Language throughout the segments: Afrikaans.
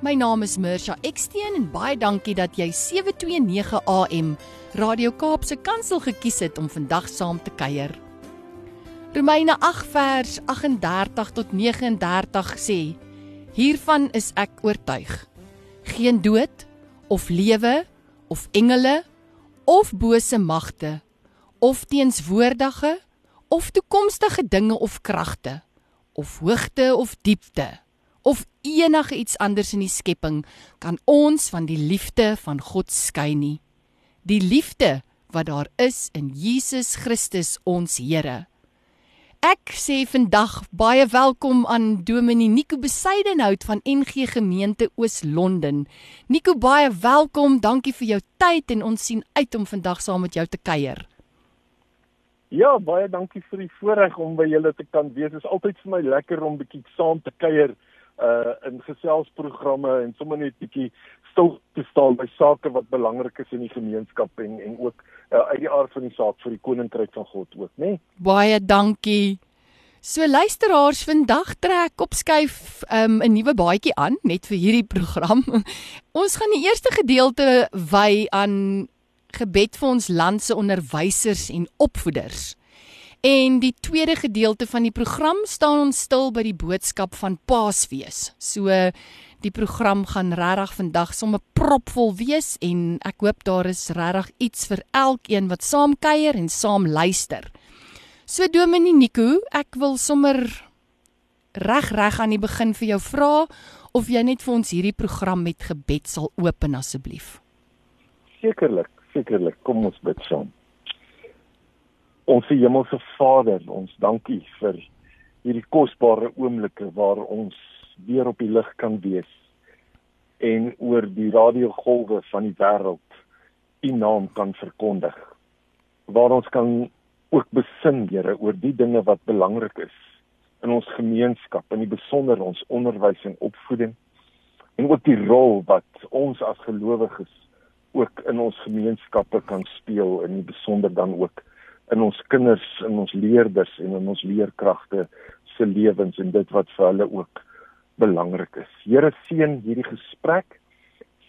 My naam is Mirsha Eksteen en baie dankie dat jy 729 AM Radio Kaap se kantsel gekies het om vandag saam te kuier. Romeine 8 vers 38 tot 39 sê: Hiervan is ek oortuig. Geen dood of lewe of engele of bose magte of teenswoordige of toekomstige dinge of kragte of hoogte of diepte of enige iets anders in die skepping kan ons van die liefde van God skei nie. Die liefde wat daar is in Jesus Christus ons Here. Ek sê vandag baie welkom aan Dominee Nico Besaidenhout van NG Gemeente Oos-London. Nico, baie welkom. Dankie vir jou tyd en ons sien uit om vandag saam met jou te kuier. Ja, baie dankie vir die voorreg om by julle te kan wees. Dit is altyd vir my lekker om bietjie saam te kuier uh in geselsprogramme en sommer net bietjie stil te staan by sake wat belangrik is in die gemeenskap en en ook uh, uit die aard van die saak vir die koninkryk van God ook, né? Nee? Baie dankie. So luisteraars, vandag trek op skuif um, 'n nuwe baadjie aan net vir hierdie program. Ons gaan die eerste gedeelte wy aan gebed vir ons land se onderwysers en opvoeders. En die tweede gedeelte van die program staan ons stil by die boodskap van Paasfees. So die program gaan regtig vandag sommer propvol wees en ek hoop daar is regtig iets vir elkeen wat saam kuier en saam luister. So Dominee Nico, ek wil sommer reg reg aan die begin vir jou vra of jy net vir ons hierdie program met gebed sal open asseblief. Sekerlik, sekerlik. Kom ons bid saam. Ons hemelse Vader, ons dankie vir hierdie kosbare oomblikke waar ons weer op die lig kan wees en oor die radiogolwe van die wêreld u naam kan verkondig. Waar ons kan ook besin, Here, oor die dinge wat belangrik is in ons gemeenskap, in die besonder ons onderwys en opvoeding en ook die rol wat ons as gelowiges ook in ons gemeenskappe kan speel in die besonder dan ook in ons kinders en ons leerders en in ons leerkragte se lewens en dit wat vir hulle ook belangrik is. Here seën hierdie gesprek.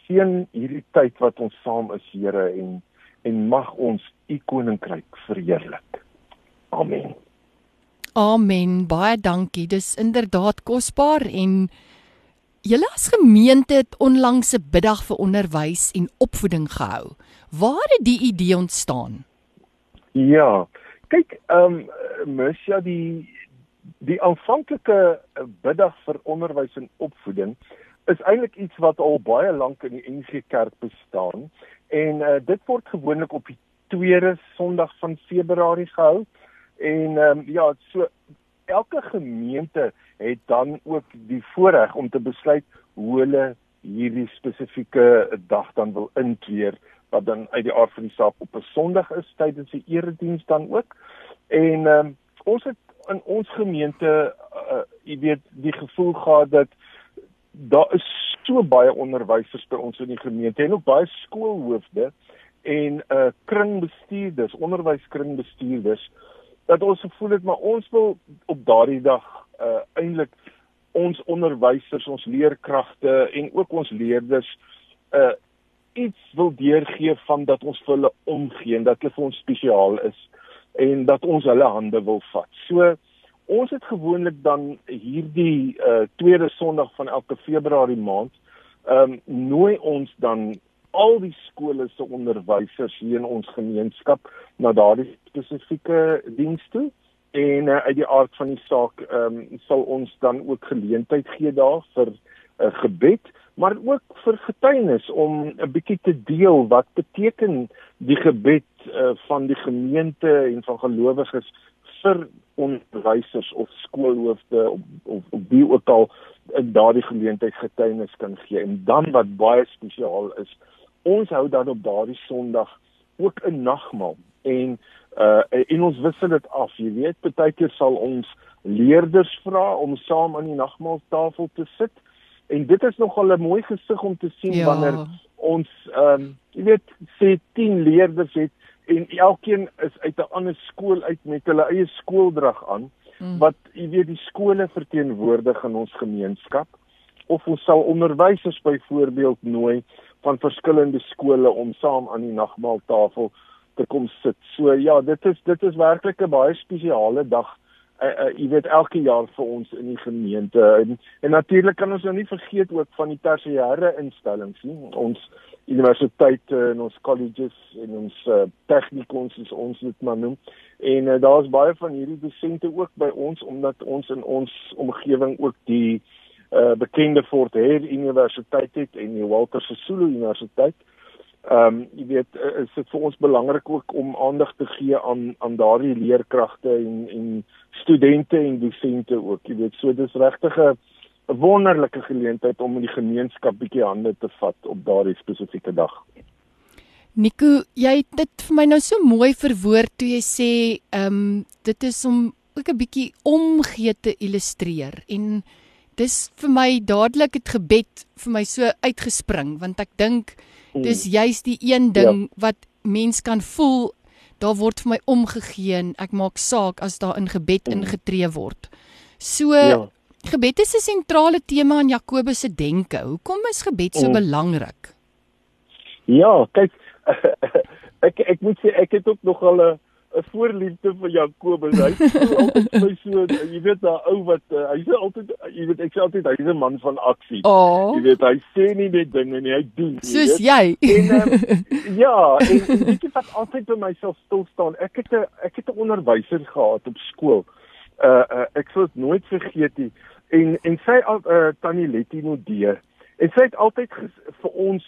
Seën hierdie tyd wat ons saam is, Here, en en mag ons u koninkryk verheerlik. Amen. Amen. Baie dankie. Dis inderdaad kosbaar en julle as gemeente het onlangs 'n biddag vir onderwys en opvoeding gehou. Waar het die idee ontstaan? Ja. Kyk, ehm um, Mercia die die aanvanklike biddag vir onderwys en opvoeding is eintlik iets wat al baie lank in die NG Kerk bestaan en uh, dit word gewoonlik op die tweede Sondag van Februarie gehou en ehm um, ja, so elke gemeente het dan ook die voorreg om te besluit hoe hulle hierdie spesifieke dag dan wil inkleer wat dan uit die aard van die saak op 'n Sondag is tydens die erediens dan ook. En um, ons het in ons gemeente uh, jy weet die gevoel gehad dat daar is so baie onderwysers by ons in die gemeente en ook baie skoolhoofde en uh kringbestuurders, onderwyskringbestuurders dat ons gevoel het maar ons wil op daardie dag uh eintlik ons onderwysers, ons leerkragte en ook ons leerders uh iets wil deurgee van dat ons vir hulle omgee en dat hulle vir ons spesiaal is en dat ons hulle hande wil vat. So ons het gewoonlik dan hierdie uh tweede Sondag van elke Februarie maand ehm um, nooi ons dan al die skole se onderwysers hier in ons gemeenskap na daardie spesifieke diens toe en uh, uit die aard van die saak ehm um, sal ons dan ook geleentheid gee daar vir 'n uh, eh, gebed maar ook vir getuienis om 'n bietjie te deel wat beteken die gebed uh, van die gemeente en van gelowiges vir onderwysers of skoolhoofde of of, of wie ook al in daardie geleentheid getuienis kan gee. En dan wat baie spesiaal is ons hou dan op daardie Sondag ook 'n nagmaal. En uh en ons wissel dit af. Jy weet, baie keer sal ons leerders vra om saam aan die nagmaaltafel te sit en dit is nogal 'n mooi gesig om te sien ja. wanneer ons ehm um, jy weet sê 10 leerders het en elkeen is uit 'n ander skool uit met hulle eie skooldrag aan mm. wat jy weet die skole verteenwoordig in ons gemeenskap of ons sal onderwysers byvoorbeeld nooi van verskillende skole om saam aan die nagmaaltafel te kom sit. So ja, dit is dit is werklik 'n baie spesiale dag uh, uh, jy weet elke jaar vir ons in die gemeente. En, en natuurlik kan ons nou nie vergeet ook van die tersiêre instellings nie. Ons universiteite en ons colleges en ons uh, tegnikons is ons dit maar noem. En uh, daar's baie van hierdie dosente ook by ons omdat ons in ons omgewing ook die uh, bekende Fort Hare Universiteit het en die Walter Sisulu Universiteit ehm um, jy weet is dit vir ons belangrik ook om aandag te gee aan aan daardie leerkragte en en studente en dosente ook jy weet. So dis regtig 'n wonderlike geleentheid om in die gemeenskap bietjie hande te vat op daardie spesifieke dag. Nico jy het dit vir my nou so mooi verwoord toe jy sê ehm um, dit is om ook 'n bietjie omgee te illustreer en dis vir my dadelik het gebed vir my so uitgespring want ek dink Dis mm. juist die een ding ja. wat mens kan voel daar word vir my omgegee en ek maak saak as daar in gebed mm. ingetree word. So ja. gebed is 'n sentrale tema in Jakobus se denke. Hoekom is gebed so mm. belangrik? Ja, kyk ek ek moet sê ek het ook nog al 'n 'n voorliefde vir Jakobus. Hy is altyd so so, jy weet daai ou wat uh, hy sê altyd jy weet ek sê altyd hy's 'n man van aksie. Oh. Jy weet hy sê nie net dinge nie, hy doen. Soos jy. En um, ja, en, en weet jy wat altyd by myself stil staan? Ek het 'n ek het 'n onderwyser gehad op skool. Uh, uh ek sou dit nooit vergeet nie. En en sy uh, tannie Letty Modee. En sy het altyd vir ons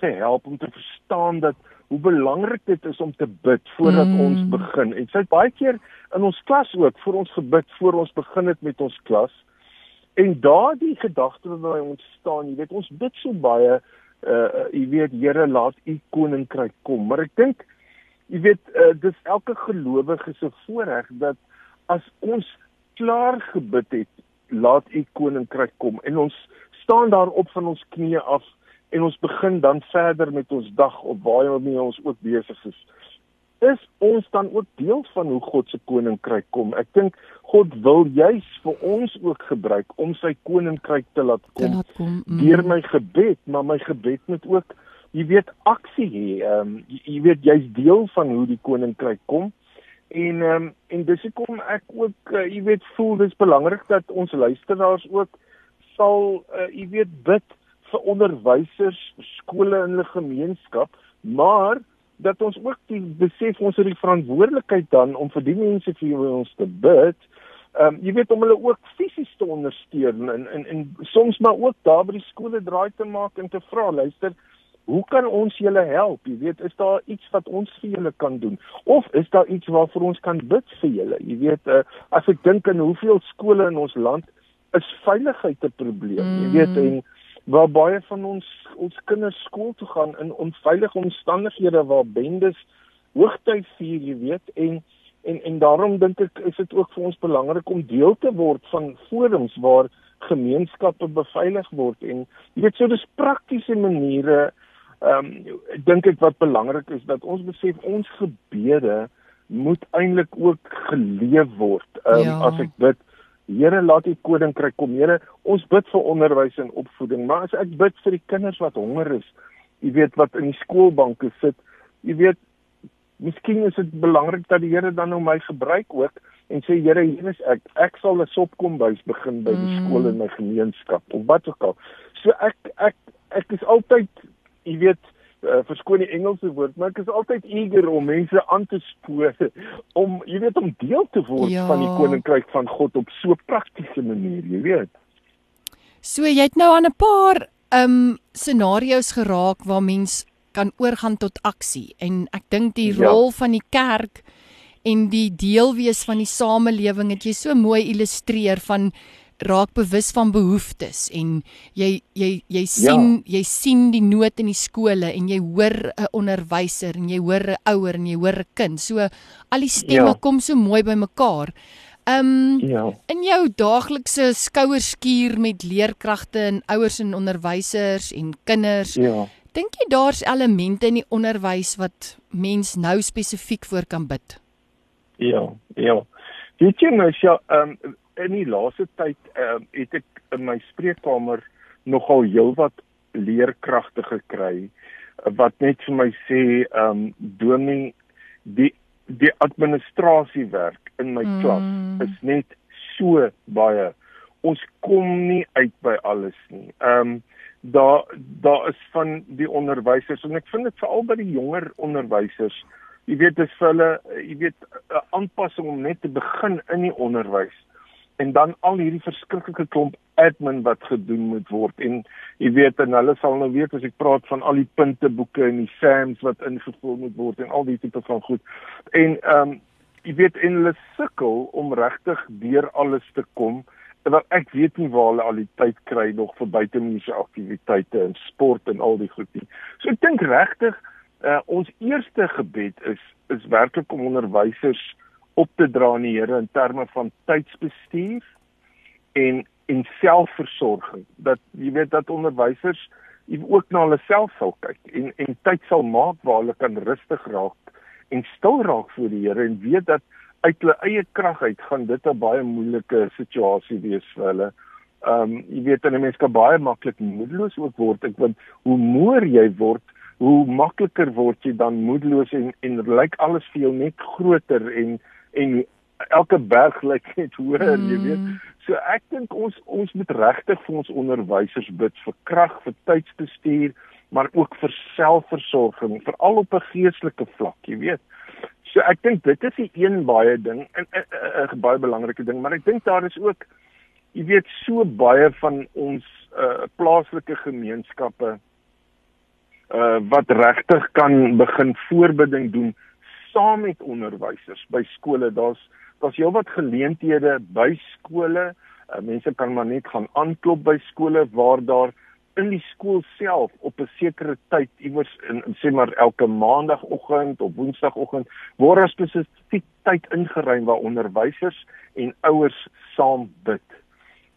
gehelp om te verstaan dat hoe belangrik dit is om te bid voordat mm. ons begin. En sy het baie keer in ons klas ook vir ons gebid voor ons begin het met ons klas. En daardie gedagte wat by ons staan, jy weet ons bid so baie uh jy weet Here laat u koninkryk kom. Maar ek dink jy weet uh, dis elke gelowige se voorreg dat as ons klaar gebid het, laat u koninkryk kom en ons staan daar op van ons knieë af en ons begin dan verder met ons dag op waarmee ons ook besig is. Is ons dan ook deel van hoe God se koninkryk kom? Ek dink God wil juis vir ons ook gebruik om sy koninkryk te laat kom, laat kom. Mm. deur my gebed, maar my gebed moet ook jy weet aksie hê. Ehm um, jy, jy weet jy's deel van hoe die koninkryk kom. En ehm um, en dis hoekom ek ook uh, jy weet voel dis belangrik dat ons luisteraars ook sal uh, jy weet bid vir onderwysers, skole in hulle gemeenskap, maar dat ons ook die besef ons het die verantwoordelikheid dan om vir die mense vir ons te bid. Ehm um, jy weet om hulle ook fisies te ondersteun en en en soms maar ook daar by die skole draai te maak en te vra, luister, hoe kan ons julle help? Jy weet, is daar iets wat ons vir julle kan doen of is daar iets waarvoor ons kan bid vir julle? Jy weet, uh, as ek dink aan hoeveel skole in ons land is veiligheid 'n probleem. Mm. Jy weet en waar baie van ons ons kinders skool toe gaan in onveilige omstandighede waar bendes hoogtyd vier, jy weet, en en en daarom dink ek is dit ook vir ons belangrik om deel te word van forums waar gemeenskappe beveilig word en jy weet so dis praktiese maniere ehm um, dink ek wat belangrik is dat ons besef ons gebede moet eintlik ook geleef word. Ehm um, ja. as ek bid Here laat U koninkryk kom. Here, ons bid vir onderwys en opvoeding, maar as ek bid vir die kinders wat honger is, jy weet wat in die skoolbanke sit, jy weet miskien is dit belangrik dat die Here dan nou my gebruik ook en sê Here, hier is ek. Ek sal 'n sopkombuis begin by die mm. skool in my gemeenskap of wat ook al. So ek ek ek is altyd jy weet uh, verskoon die Engelse woord, maar ek is altyd eager om mense aan te spoor om jy weet om deel te word ja. van die koninkryk van God op so 'n praktiese manier, jy weet. So jy het nou aan 'n paar ehm um, scenario's geraak waar mens kan oorgaan tot aksie en ek dink die ja. rol van die kerk en die deel wees van die samelewing het jy so mooi illustreer van raak bewus van behoeftes en jy jy jy sien ja. jy sien die nood in die skole en jy hoor 'n onderwyser en jy hoor 'n ouer en jy hoor 'n kind. So al die stemme ja. kom so mooi bymekaar. Ehm um, ja. in jou daaglikse skouerskuur met leerkragte en ouers en onderwysers en kinders. Ja. Dink jy daar's elemente in die onderwys wat mens nou spesifiek voor kan bid? Ja, ja. Weet jy nou ja, ehm um, in die laaste tyd ehm um, het ek in my spreekkamer nogal heelwat leerkragte gekry wat net vir my sê ehm um, dominee die die administrasiewerk in my mm. klas is net so baie ons kom nie uit by alles nie. Ehm um, daar daar is van die onderwysers en ek vind dit veral by die jonger onderwysers. Jy weet dis vir hulle jy weet 'n aanpassing om net te begin in die onderwys en dan al hierdie verskriklike klomp admin wat gedoen moet word en jy weet en hulle sal nou weet as ek praat van al die punteboeke en die SAMs wat ingevul moet word en al die tipe van goed. En ehm um, jy weet en hulle sukkel om regtig deur alles te kom terwyl ek weet nie waar hulle al die tyd kry nog vir buitemuurse aktiwiteite en sport en al die goed nie. So ek dink regtig uh, ons eerste gebed is is werklik om onderwysers op te dra aan die Here in terme van tydsbestuur en en selfversorging. Dat jy weet dat onderwysers ook na hulle self sal kyk en en tyd sal maak waar hulle kan rustig raak en stil raak voor die Here en weet dat uit hulle eie krag uit gaan dit 'n baie moeilike situasie wees vir hulle. Ehm um, jy weet dan 'n mens kan baie maklik moedeloos ook word. Ek want hoe moer jy word, hoe makliker word jy dan moedeloos en en lyk alles vir jou net groter en en elke berg lyk net hoër, mm. jy weet. So ek dink ons ons moet regtig vir ons onderwysers bid vir krag, vir tydsbestuur, maar ook vir selfversorging, veral op 'n geestelike vlak, jy weet. So ek dink dit is 'n een baie ding en 'n baie belangrike ding, maar ek dink daar is ook jy weet so baie van ons uh, plaaslike gemeenskappe uh wat regtig kan begin voorbeding doen saam met onderwysers by skole. Daar's daar's heelwat geleenthede by skole. Uh, mense kan maar net gaan aanklop by skole waar daar in die skool self op 'n sekere tyd iewers in, in sê maar elke maandagooggend of woensdagoggend word daar spesifiek tyd ingeruim waar onderwysers en ouers saam bid.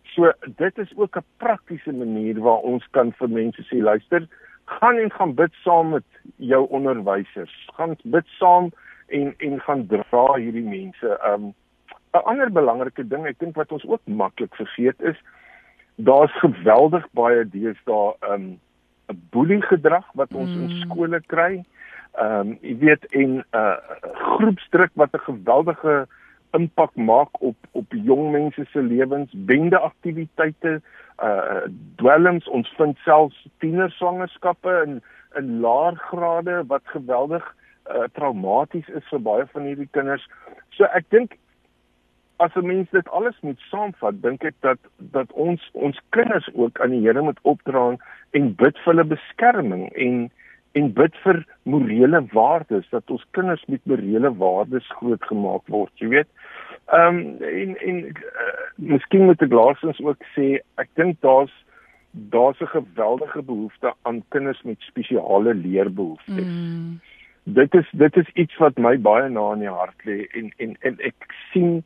So dit is ook 'n praktiese manier waar ons kan vir mense sê luister, gaan en gaan bid saam met jou onderwysers. Gaan bid saam en en gaan dra hierdie mense. Um 'n ander belangrike ding ek dink wat ons ook maklik vergeet is daar's geweldig baie deesdae um, 'n boelie gedrag wat ons mm. in skole kry. Um, jy weet en 'n uh, groepsdruk wat 'n geweldige impak maak op op jong mense se lewens, bende aktiwiteite, uh dwelms, ons vind selfs tienerswangerskappe in in laer grade wat geweldig uh, traumaties is vir baie van hierdie kinders. So ek dink as 'n mens dit alles moet saamvat, dink ek dat dat ons ons kinders ook aan die Here moet opdra en bid vir hulle beskerming en en bid vir morele waardes dat ons kinders met morele waardes grootgemaak word, jy weet. Ehm um, en en uh, miskien moet ek laasens ook sê ek dink daar's daar's 'n geweldige behoefte aan kinders met spesiale leerbehoeftes. Mm. Dit is dit is iets wat my baie na in die hart lê en en en ek sien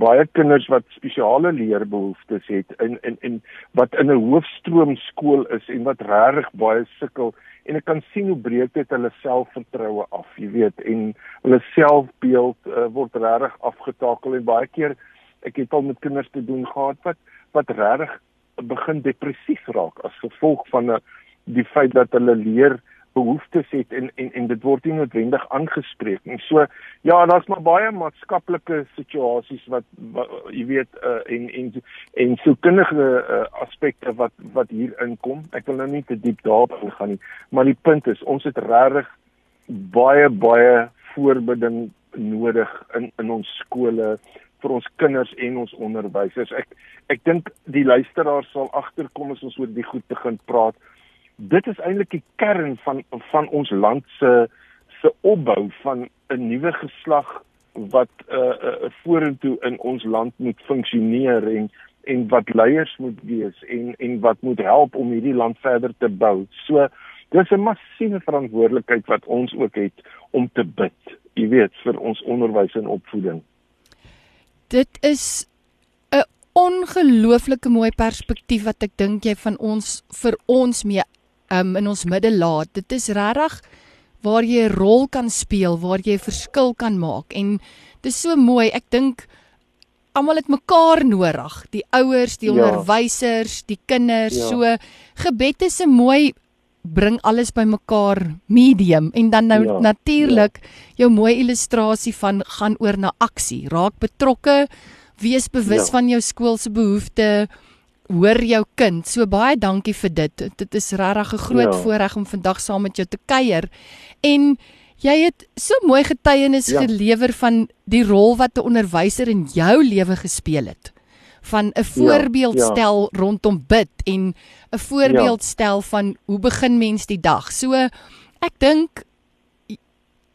baie kinders wat spesiale leerbehoeftes het in in en wat in 'n hoofstroom skool is en wat regtig baie sukkel en ek kan sien hoe breek dit hulle selfvertroue af, jy weet, en hulle selfbeeld uh, word regtig afgetakel en baie keer ek het al met kinders te doen gehad wat wat regtig begin depressief raak as gevolg van 'n die feit dat hulle leer behoeftes het en en en dit word nie noodwendig aangespreek nie. So ja, daar's maar baie maatskaplike situasies wat, wat jy weet uh, en en en so kindige uh, aspekte wat wat hier inkom. Ek wil nou nie te diep daarop ingaan nie, maar die punt is ons het regtig baie baie voorbeding nodig in in ons skole vir ons kinders en ons onderwysers. Ek ek dink die luisteraars sal agterkom as ons oor die goed begin praat dit is eintlik die kern van van ons land se se opbou van 'n nuwe geslag wat uh, uh vorentoe in ons land moet funksioneer en en wat leiers moet wees en en wat moet help om hierdie land verder te bou. So dis 'n massiewe verantwoordelikheid wat ons ook het om te bid, jy weet, vir ons onderwys en opvoeding. Dit is 'n ongelooflike mooi perspektief wat ek dink jy van ons vir ons mee um, in ons midde laat. Dit is regtig waar jy 'n rol kan speel, waar jy 'n verskil kan maak en dis so mooi. Ek dink almal het mekaar nodig, die ouers, die ja. onderwysers, die kinders. Ja. So gebed is 'n mooi bring alles bymekaar medium en dan nou ja. natuurlik ja. jou mooi illustrasie van gaan oor na aksie, raak betrokke, wees bewus ja. van jou skool se behoeftes hoor jou kind. So baie dankie vir dit. Dit is regtig 'n groot ja. voorreg om vandag saam met jou te kuier. En jy het so mooi getuienis ja. gelewer van die rol wat 'n onderwyser in jou lewe gespeel het. Van 'n voorbeeld ja, ja. stel rondom bid en 'n voorbeeld ja. stel van hoe begin mens die dag. So ek dink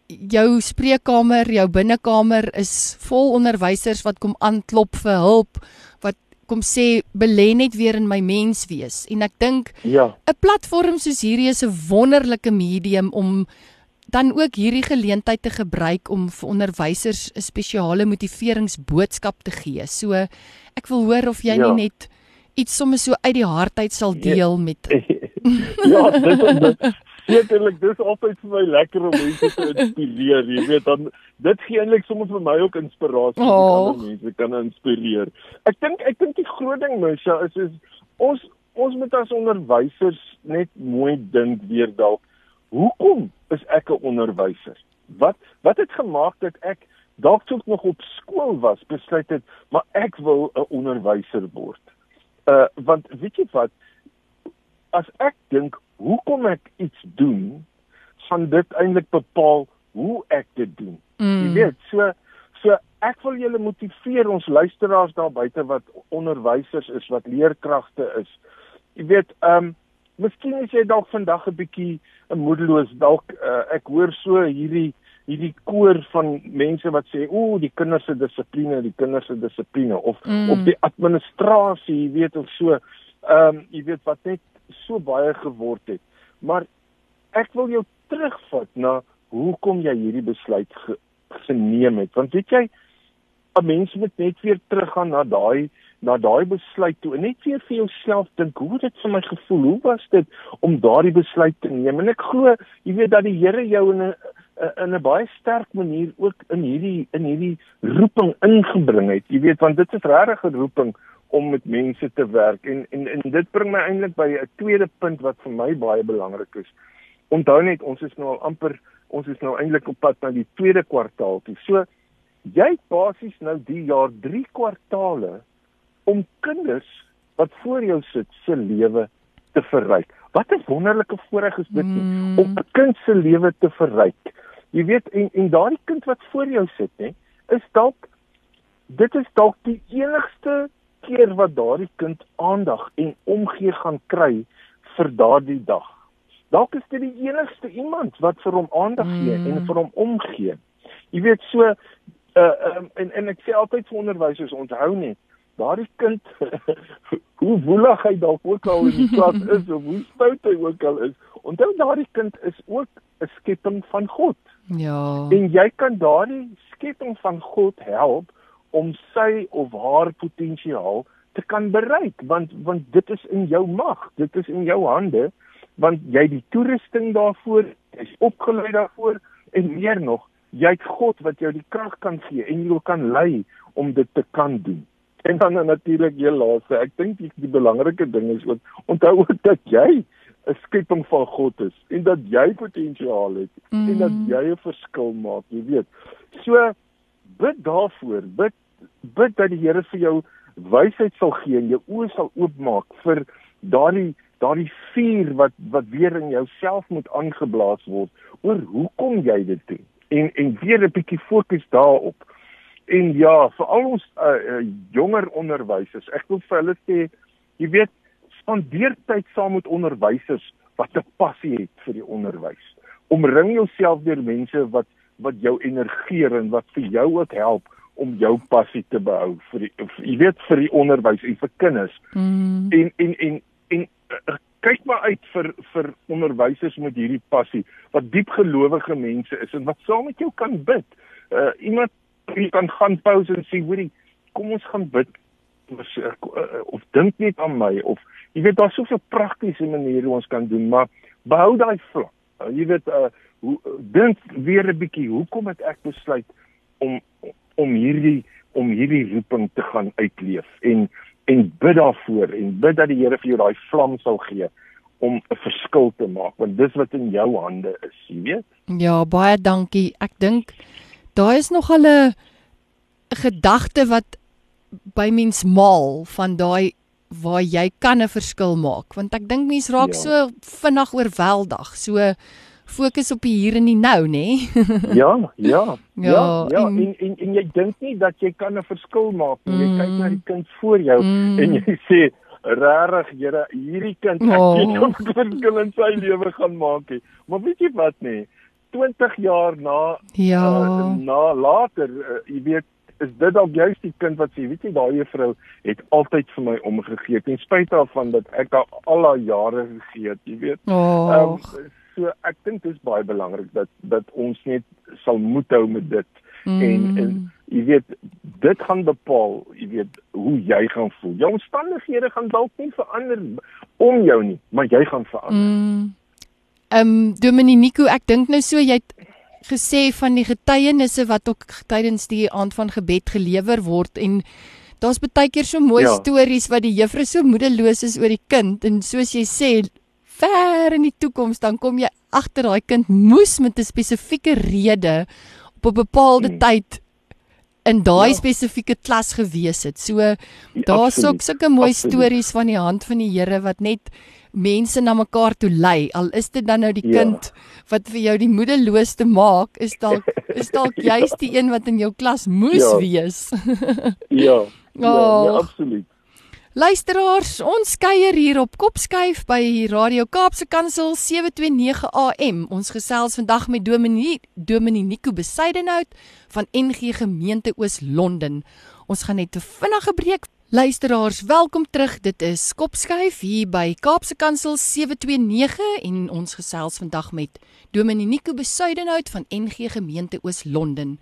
jou spreekkamer, jou binnekamer is vol onderwysers wat kom aanklop vir hulp kom sê belê net weer in my mens wees en ek dink ja 'n platform soos hierdie is 'n wonderlike medium om dan ook hierdie geleentheid te gebruik om vir onderwysers 'n spesiale motiveringsboodskap te gee. So ek wil hoor of jy ja. nie net iets sommer so uit die hart uit sal deel ja. met Ja, dit is Sekerlik, dis altyd vir my lekker om mense te inspireer, jy weet, dan dit gee eintlik soms vir my ook inspirasie om oh. ander mense kan inspireer. Ek dink ek dink die groot ding Misha is is ons ons moet as onderwysers net mooi dink weer dalk. Hoekom is ek 'n onderwyser? Wat wat het gemaak dat ek dalk toe nog op skool was, besluit het maar ek wil 'n onderwyser word. Uh want weet jy wat as ek dink hoekom ek iets doen, gaan dit eintlik bepaal hoe ek dit doen. Mm. Jy weet, so so ek wil julle motiveer ons luisteraars daar buite wat onderwysers is, wat leerkragte is. Jy weet, ehm um, miskien is jy dalk vandag 'n bietjie 'n moedeloos dalk uh, ek hoor so hierdie hierdie koor van mense wat sê ooh die kinders se dissipline die kinders se dissipline of mm. of die administrasie jy weet of so ehm um, jy weet wat net so baie geword het. Maar ek wil jou terugvat na hoekom jy hierdie besluit ge, geneem het. Want weet jy, 'n mens moet net weer teruggaan na daai na daai besluit toe en net weer vir jouself dink, hoe het dit vir my gevoel? Hoe was dit om daardie besluit te neem? En ek glo, jy weet dat die Here jou in 'n in 'n baie sterk manier ook in hierdie in hierdie roeping ingebring het. Jy weet, want dit is regtig 'n roeping om met mense te werk en en en dit bring my eintlik by 'n tweede punt wat vir my baie belangrik is. Onthou net ons is nou al amper ons is nou eintlik op pad na die tweede kwartaal toe. So jy basies nou die jaar 3 kwartale om kinders wat voor jou sit se lewe te verryk. Wat 'n wonderlike voorreg is dit mm. om 'n kind se lewe te verryk. Jy weet en en daardie kind wat voor jou sit, hè, is dalk dit is dalk die enigste keer wat daardie kind aandag en omgee gaan kry vir daardie dag. Dalk is dit die enigste iemand wat vir hom aandag gee mm. en vir hom omgee. Jy weet so uh, um, en en ek sê altyd vir onderwysers onthou net daardie kind hoe woelig hy dalk ook al in die klas is of hoe stout hy ook al is. Onthou daardie kind is ook 'n skepping van God. Ja. En jy kan daardie skepping van God help om sy of haar potensiaal te kan bereik want want dit is in jou mag dit is in jou hande want jy het die toerusting daarvoor jy's opgelei daarvoor en meer nog jy het God wat jou die krag kan gee en jy kan lei om dit te kan doen en dan natuurlik jy laaste ek dink die, die belangrike ding is ook onthou ook dat jy 'n skepping van God is en dat jy potensiaal het mm. en dat mm. jy 'n verskil maak jy weet so bid daarvoor. Bid bid dat die Here vir jou wysheid sal gee en jou oë sal oopmaak vir daardie daardie vuur wat wat weer in jouself moet aangeblaas word oor hoekom jy dit doen. En en weer 'n bietjie fokus daarop. En ja, vir al ons uh, uh, jonger onderwysers, ek wil vir hulle sê, jy weet, spandeer tyd saam met onderwysers wat 'n passie het vir die onderwys. Omring jouself deur mense wat wat jou energeer en wat vir jou ook help om jou passie te behou vir die, jy weet vir die onderwys en vir kinders. Mm. En en en kyk maar uit vir vir onderwysers met hierdie passie wat diep gelowige mense is en wat saam met jou kan bid. Uh iemand wie kan gaan pause en sê hoorie kom ons gaan bid of, uh, of dink net aan my of jy weet daar's soveel praktiese maniere ons kan doen maar behou daai vlak. Uh, jy weet uh hoe dink weer 'n bietjie hoekom het ek besluit om om hierdie om hierdie roeping te gaan uitleef en en bid daarvoor en bid dat die Here vir jou daai vlam sal gee om 'n verskil te maak want dis wat in jou hande is, jy weet. Ja, baie dankie. Ek dink daar is nog 'n gedagte wat by mens maal van daai waar jy kan 'n verskil maak want ek dink mense raak ja. so vinnig oorweldig. So fokus op die hier en die nou, nê? ja, ja. Ja, ja, ja. En, en en en jy dink nie dat jy kan 'n verskil maak nie. Jy mm, kyk na die kind voor jou mm, en jy sê Regtig, Here, hierdie kind ek oh. weet hoe verskil in sy lewe gaan maak nie. Maar weet jy wat nê? 20 jaar na ja. uh, na later, uh, jy weet, is dit dalk juist die kind wat sê, weet jy, daai juffrou het altyd vir my omgegee ten spyte daarvan dat ek al al haar jare gegee het, jy weet. Oh. Um, so ek dink dit is baie belangrik dat dat ons net sal moet hou met dit mm. en en jy weet dit gaan bepaal jy weet hoe jy gaan voel jou omstandighede gaan dalk nie verander om jou nie maar jy gaan verander mm. ehm um, Dominico ek dink nou so jy het gesê van die getuienisse wat ook tydens die aand van gebed gelewer word en daar's baie keer so mooi ja. stories wat die juffrou so moedeloos is oor die kind en soos jy sê ver in die toekoms dan kom jy agter daai kind moes met 'n spesifieke rede op 'n bepaalde hmm. tyd in daai ja. spesifieke klas gewees het. So ja, daar's ook sulke mooi stories van die hand van die Here wat net mense na mekaar toe lei. Al is dit dan nou die ja. kind wat vir jou die moedeloosste maak, is dalk is dalk juist die een wat in jou klas moes ja. wees. ja. Ja, oh. ja, absoluut. Luisteraars, ons kuier hier op Kopskuif by Radio Kaapse Kansel 729 AM. Ons gesels vandag met Dominie Dominie Nico Besuidenhout van NG Gemeente Oos Londen. Ons gaan net 'n vinnige breek. Luisteraars, welkom terug. Dit is Kopskuif hier by Kaapse Kansel 729 en ons gesels vandag met Dominie Nico Besuidenhout van NG Gemeente Oos Londen.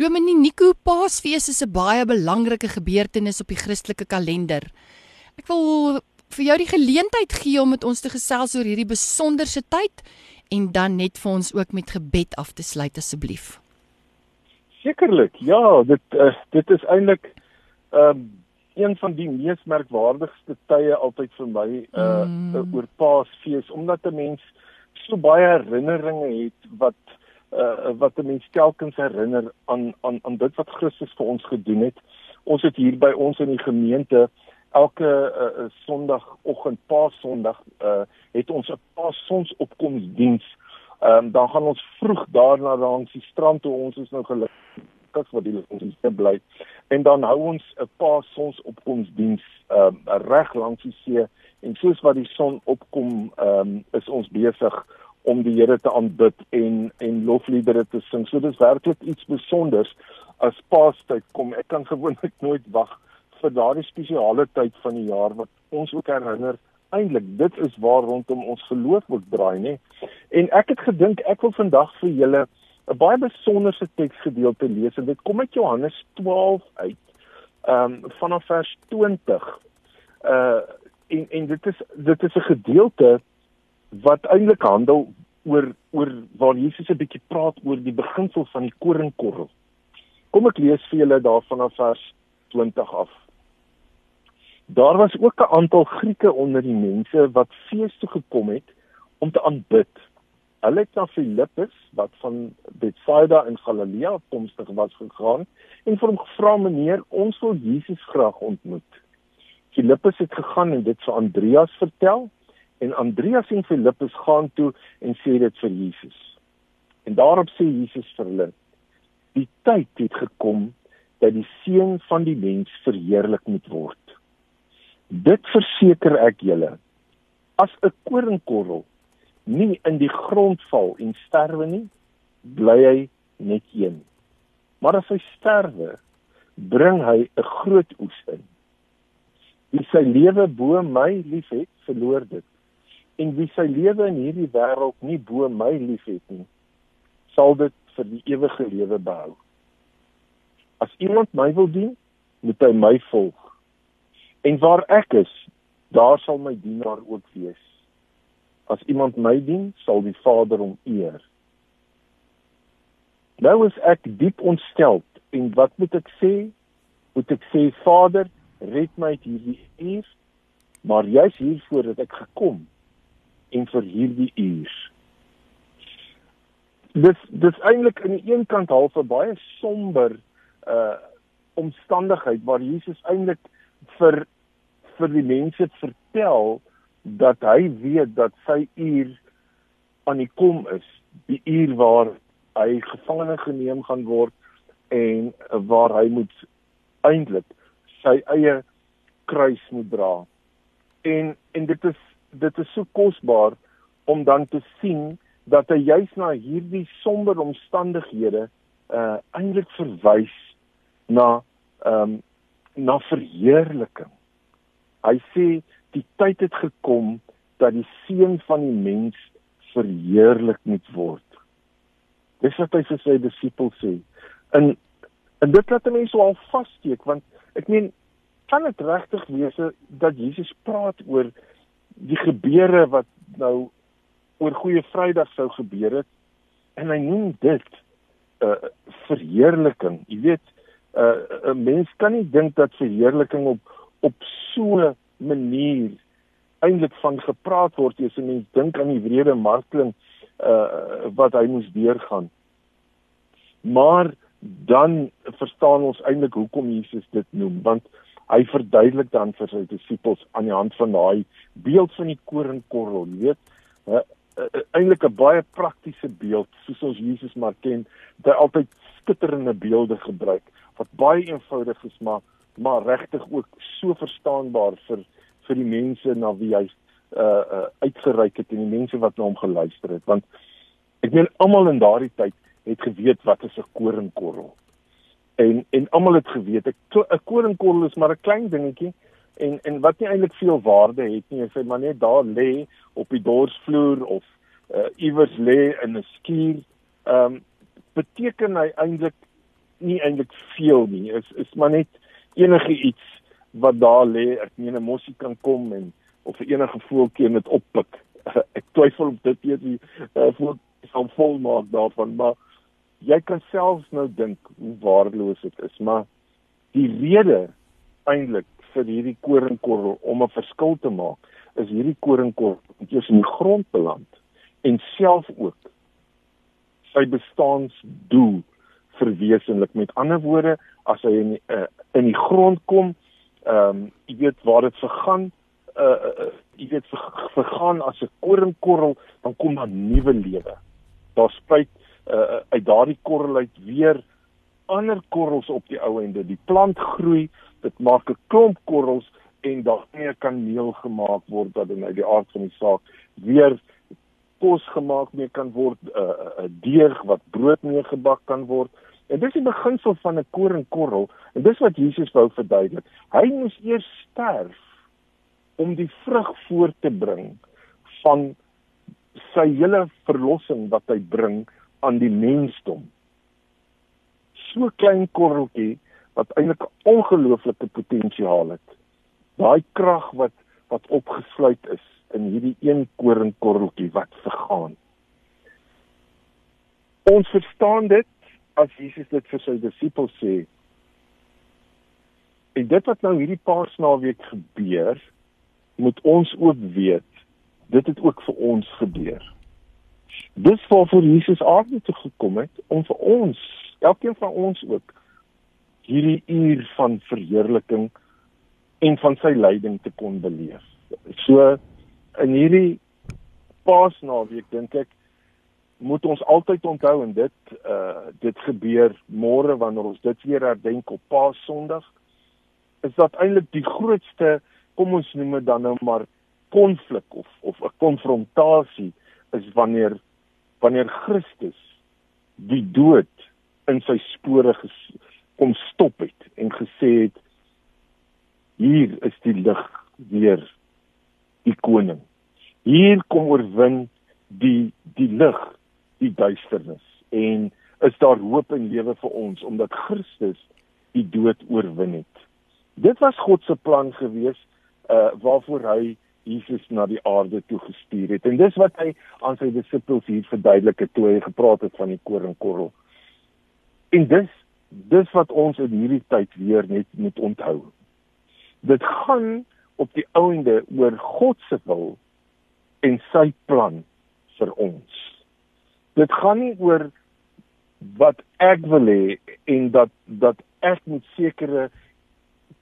Dominee Nico Paasfees is 'n baie belangrike gebeurtenis op die Christelike kalender. Ek wil vir jou die geleentheid gee om met ons te gesels oor hierdie besonderse tyd en dan net vir ons ook met gebed af te sluit asseblief. Sekerlik. Ja, dit uh, dit is eintlik ehm um, een van die mees merkwaardigste tye altyd vir my uh mm. oor Paasfees omdat 'n mens so baie herinneringe het wat uh, wat 'n mens telkens herinner aan aan aan dit wat Christus vir ons gedoen het. Ons het hier by ons in die gemeente elke uh, Sondagoggend, Paasondag, uh, het ons 'n Paasonsopkomsdiens. Ehm um, dan gaan ons vroeg daarna langs die strand toe ons is nou gelukkig wat die ons hier bly. En dan hou ons 'n Paasonsopkomsdiens ehm uh, reg langs die see en soos wat die son opkom, ehm um, is ons besig om die Here te aanbid en en lofliedere te sing. So dis werklik iets spesiaals as Paastyd kom. Ek kan gewoonlik nooit wag vir daardie spesiale tyd van die jaar wat ons ook herinner eintlik dit is waar rondom ons geloof word draai, nê. En ek het gedink ek wil vandag vir julle 'n baie besonderse teksgedeelte lees en dit kom uit Johannes 12 uit. Ehm um, vanaf vers 20. Uh en en dit is dit is 'n gedeelte wat eintlik handel oor oor waar Jesus 'n bietjie praat oor die beginsel van die koringkorrel. Kom ek lees vir julle daarvan af vers 20 af. Daar was ook 'n aantal Grieke onder die mense wat fees toe gekom het om te aanbid. Hulle het na Filippus wat van Betsaida in Galilea komstig was gegaan en vir hom gevra: "Meneer, ons wil Jesus graag ontmoet." Filippus het gegaan en dit vir Andreas vertel En Andreas en Filippus gaan toe en sê dit vir Jesus. En daarop sê Jesus vir hulle: Die tyd het gekom dat die seun van die mens verheerlik moet word. Dit verseker ek julle. As 'n koringkorrel nie in die grond val en sterwe nie, bly hy net een. Maar as hy sterwe, bring hy 'n groot oes in. Wie sy lewe bo my liefhet, verloor dit. En wie sy lewe in hierdie wêreld nie bo my liefhet nie, sal dit vir die ewige lewe behou. As iemand my wil dien, moet hy my volg. En waar ek is, daar sal my dienaar ook wees. As iemand my dien, sal die Vader hom eer. Nou is ek diep ontstel en wat moet ek sê? Moet ek sê Vader, red my uit hierdie uur, maar jy's hier voordat ek gekom en vir hierdie uur. Dis dis eintlik aan die een kant half 'n baie somber uh omstandigheid waar Jesus eintlik vir vir die mense vertel dat hy weet dat sy uur aan die kom is, die uur waar hy gevangene geneem gaan word en waar hy moet eintlik sy eie kruis moet dra. En en dit is dit is so kosbaar om dan te sien dat hy juis na hierdie somber omstandighede uh eintlik verwys na ehm um, na verheerliking. Hy sê die tyd het gekom dat die seun van die mens verheerlik moet word. Dis wat hy vir sy disippels sê. En en dit laat mense al vassteek want ek meen kan dit regtig wees dat Jesus praat oor die gebeure wat nou oor Goeie Vrydag sou gebeur het en hy noem dit 'n uh, verheerliking. Jy weet, uh, 'n mens kan nie dink dat verheerliking op op so 'n manier eintlik van gepraat word as 'n mens dink aan die wrede marteling uh wat hy moes deurgaan. Maar dan verstaan ons eintlik hoekom Jesus dit noem want hy verduidelik dan vir sy disippels aan die hand van daai beeld van die koringkorrel, jy weet, uh, uh, eintlik 'n baie praktiese beeld soos ons Jesus maar ken, dat hy altyd skitterende beelde gebruik wat baie eenvoudig is maar maar regtig ook so verstaanbaar vir vir die mense na wie hy uh uh uitgereik het en die mense wat na hom geluister het. Want ek meen almal in daardie tyd het geweet wat is 'n koringkorrel en en almal het geweet 'n koringkorrel is maar 'n klein dingetjie en en wat nie eintlik veel waarde het nie as hy maar net daar lê op die dorsvloer of uh iewers lê in 'n skuur ehm um, beteken hy eintlik nie eintlik veel nie is is maar net enige iets wat daar lê, ek meen 'n mossie kan kom en of enige voeltjie dit oppik. ek twyfel of dit eers die uh, voel sal volmaak daarvan, maar jy kan selfs nou dink hoe waardeloos dit is, maar die rede eintlik vir hierdie koringkorrel om 'n verskil te maak, is hierdie koringkorrel wat eers in die grond beland en self ook sy bestaansdoel verwesenlik. Met ander woorde, as hy in uh, in die grond kom, ehm um, jy weet waar dit vergaan uh, uh jy weet ver, vergaan as 'n koringkorrel dan kom daar nuwe lewe. Daar spruit uh uit daardie korrel uit weer ander korrels op die ou ende. Die plant groei, dit maak 'n klomp korrels en daarmee kan meel gemaak word wat in uit die aard van die saak weer kos gemaak mee kan word, 'n uh, 'n deeg wat brood mee gebak kan word. En dis die beginsel van 'n koringkorrel en dis wat Jesus wou verduidelik. Hy moes eers sterf om die vrug voort te bring van sy hele verlossing wat hy bring aan die mensdom. So klein korreltjie wat eintlik ongelooflike potensiaal het. Daai krag wat wat opgesluit is in hierdie een koringkorreltjie wat vergaan. Ons verstaan dit as Jesus dit vir sy disippels sê. En dit wat nou hierdie Paasnaweek gebeur, moet ons ook weet, dit het ook vir ons gebeur. Dis waarvoor Jesus aarde toe gekom het om vir ons, elkeen van ons ook hierdie uur van verheerliking en van sy lyding te kon beleef. So in hierdie Paasnaweek dink ek moet ons altyd onthou en dit uh dit gebeur môre wanneer ons dit weer herdenk op Paasondag is dat eintlik die grootste kom ons noem dit dan nou maar konflik of of 'n konfrontasie is wanneer wanneer Christus die dood in sy spore kom stop het en gesê het hier is die lig weer die koning. Hier kom oorwin die die lig die duisternis en is daar hoop en lewe vir ons omdat Christus die dood oorwin het. Dit was God se plan gewees uh waarvoor hy Jesus na die aarde toe gestuur het. En dis wat hy aan sy disippels hier verduidelik het toe hy gepraat het van die koringkorrel. En dis dis wat ons in hierdie tyd weer net moet onthou. Dit gaan op die ouende oor God se wil en sy plan vir ons. Dit gaan nie oor wat ek wil hê en dat dat ek moet sekere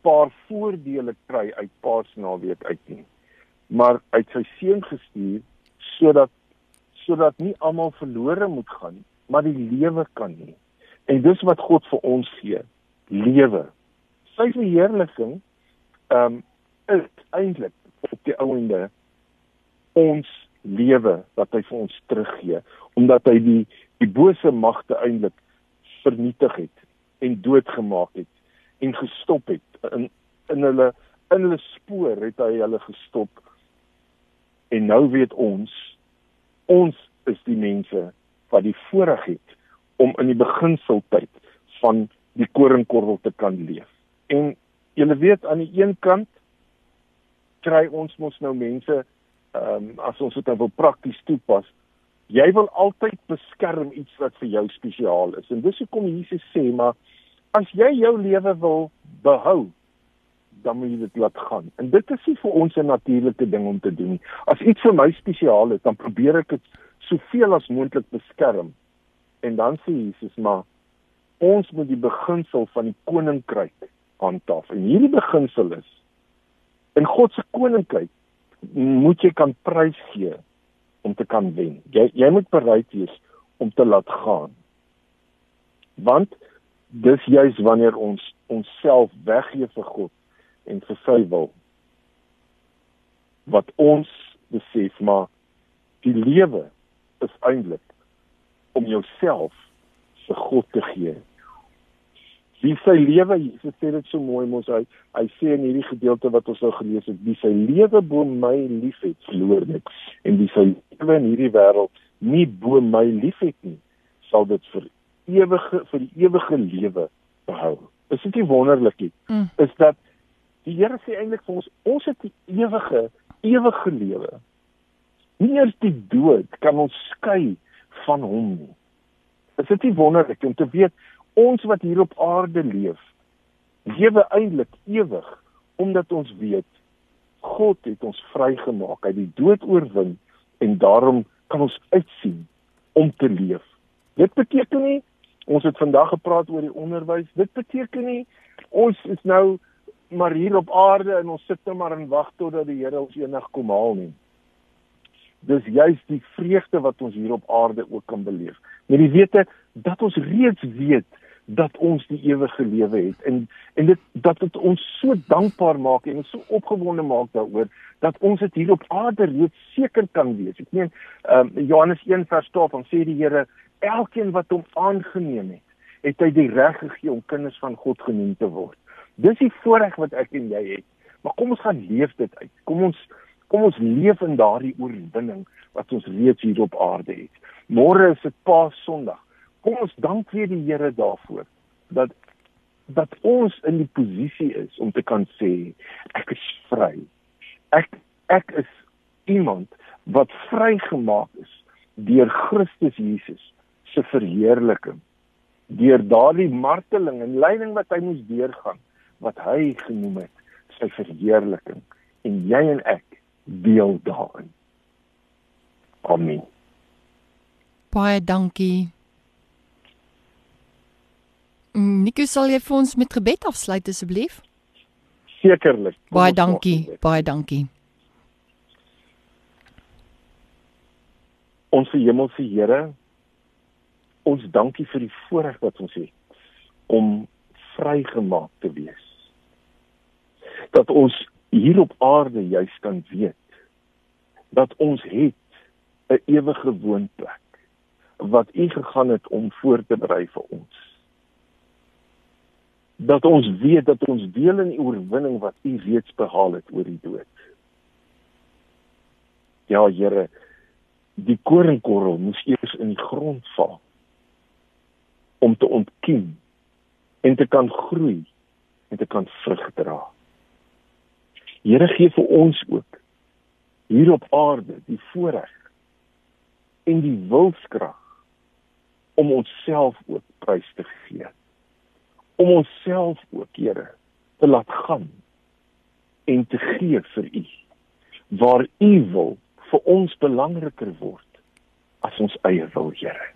paar voordele kry uit Paasnaweek uit nie maar uit sy seun gestuur sodat sodat nie almal verlore moet gaan nie, maar die lewe kan hê. En dis wat God vir ons gee, lewe. Sy verheerliking ehm um, is eintlik op die ouende ons lewe wat hy vir ons teruggee omdat hy die die bose magte eintlik vernietig het en doodgemaak het en gestop het in in hulle in hulle spoor het hy hulle gestop En nou weet ons ons is die mense wat die voorreg het om in die beginseltyd van die koringkorrel te kan leef. En julle weet aan die een kant kry ons mos nou mense ehm um, as ons dit nou wil prakties toepas, jy wil altyd beskerm iets wat vir jou spesiaal is. En dis hoekom Jesus sê maar as jy jou lewe wil behou, dan moet jy dit laat gaan. En dit is nie vir ons 'n natuurlike ding om te doen nie. As iets vir my spesiaal is, dan probeer ek dit soveel as moontlik beskerm. En dan sê Jesus maar ons moet die beginsel van die koninkryk handhaaf. En hierdie beginsel is in God se koninkryk moet jy kan prys gee om te kan wen. Jy jy moet bereid wees om te laat gaan. Want dis juis wanneer ons onsself weggee vir God en vir sy wil wat ons besef maar die lewe is eintlik om jouself vir God te gee. Wie sy lewe, Jesus sê dit so mooi mos hy hy sê in hierdie gedeelte wat ons nou gelees het, wie sy lewe bo my liefhet, verloor dit en wie sy lewe in hierdie wêreld nie bo my liefhet nie, sal dit vir ewige vir die ewige lewe behou. Is dit nie wonderlik nie? Mm. Is dat Die Here sê eintlik vir ons, ons het die ewige, ewige lewe. Nie eers die dood kan ons skei van hom nie. Is dit nie wonderlik om te weet ons wat hier op aarde leef, lewe eintlik ewig omdat ons weet God het ons vrygemaak uit die dood oorwin en daarom kan ons uitsien om te leef. Dit beteken nie ons het vandag gepraat oor die onderwys. Dit beteken nie ons is nou maar hier op aarde en ons sit net nou maar en wag totdat die Here ons eendag kom haal nie. Dis juist die vreugde wat ons hier op aarde ook kan beleef. Met die wete dat ons reeds weet dat ons die ewige lewe het en en dit dat dit ons so dankbaar maak en so opgewonde maak daaroor dat ons dit hier op aarde reeds seker kan wees. Ek meen um, Johannes 1 vers 12 dan sê die Here elkeen wat hom aangeneem het, het hy die reg gegee om kinders van God genoem te word. Dis die voorreg wat ek en jy het. Maar kom ons gaan leef dit uit. Kom ons kom ons leef in daardie oorwinning wat ons reeds hier op aarde het. Môre is dit Paas Sondag. Kom ons dank weer die Here daarvoor dat dat ons in die posisie is om te kan sê ek is vry. Ek ek is iemand wat vrygemaak is deur Christus Jesus se verheerliking. Deur daardie marteling en lyding wat hy moes deurgaan wat hy genoem het sy verheerliking en jy en ek deel daarin. Amen. Baie dankie. Mm, Nico sal jy vir ons met gebed afsluit asseblief? Sekerlik. Baie dankie. Baie dankie. Ons hemelse Here, ons dankie vir die voorreg wat ons het om vrygemaak te wees dat ons hier op aarde juis kan weet dat ons het 'n ewige woonplek wat U gegaan het om voor te berei vir ons. dat ons weet dat ons deel in die oorwinning wat U reeds behaal het oor die dood. Ja, Here, die koringkorrel moes eers in die grond val om te ontkiem en te kan groei en te kan vrug dra. Here gee vir ons ook hier op aarde die voorreg en die wilskrag om onsself ook prys te gee. Om onsself ook, Here, te laat gaan en te gee vir U. Waar U wil vir ons belangriker word as ons eie wil, Here.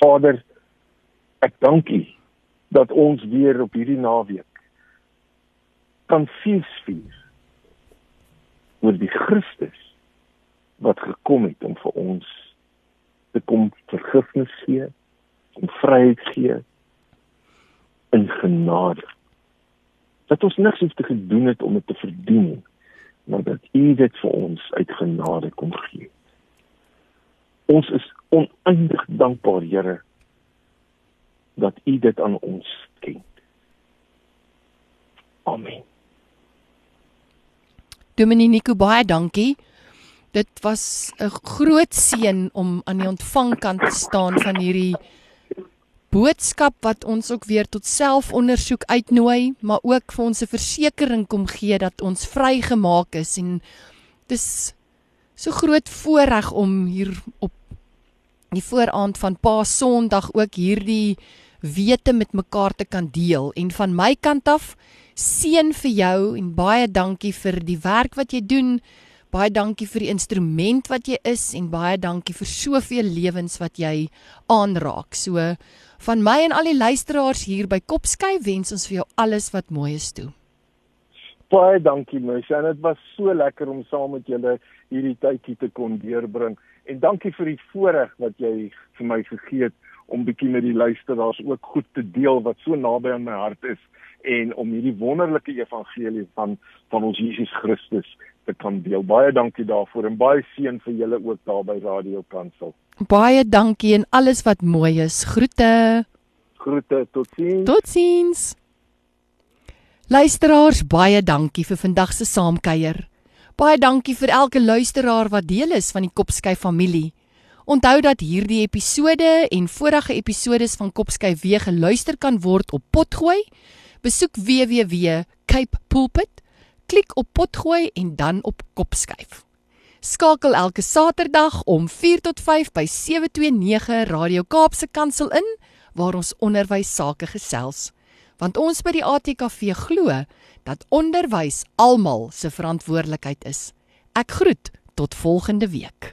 Vader, ek dank U dat ons weer op hierdie naweek kan fees vier oor die Christus wat gekom het om vir ons te kom vergifnis gee, om vryheid gee in genade. Dat ons niks hoef te gedoen het om dit te verdien nie, maar dat U dit vir ons uit genade kom gee. Ons is oneindig dankbaar, Here, dat U dit aan ons skenk. Amen. Dominee Nico baie dankie. Dit was 'n groot seën om aan die ontvangkant te staan van hierdie boodskap wat ons ook weer tot selfondersoek uitnooi, maar ook vir ons 'n versekering kom gee dat ons vrygemaak is en dis so groot voorreg om hier op die vooraand van Paas Sondag ook hierdie wete met mekaar te kan deel en van my kant af seën vir jou en baie dankie vir die werk wat jy doen. Baie dankie vir die instrument wat jy is en baie dankie vir soveel lewens wat jy aanraak. So van my en al die luisteraars hier by Kopsky wens ons vir jou alles wat mooi is toe. Baie dankie Mesha, dit was so lekker om saam met julle hierdie tydjie te kon deurbring en dankie vir die voorreg wat jy vir my gegee het om bietjie met die luisteraars ook goed te deel wat so naby aan my hart is en om hierdie wonderlike evangelie van van ons Jesus Christus te kan deel. Baie dankie daarvoor en baie seën vir julle ook daar by Radio Kansel. Baie dankie en alles wat mooi is. Groete. Groete, totsiens. Totsiens. Luisteraars, baie dankie vir vandag se saamkuier. Baie dankie vir elke luisteraar wat deel is van die Kopskyf familie. Onthou dat hierdie episode en vorige episodes van Kopskyf weer geluister kan word op Potgooi besoek www.cape pulpit, klik op potgooi en dan op kopskuif. Skakel elke Saterdag om 4 tot 5 by 729 Radio Kaapse Kansel in waar ons onderwys sake gesels. Want ons by die ATKV glo dat onderwys almal se verantwoordelikheid is. Ek groet tot volgende week.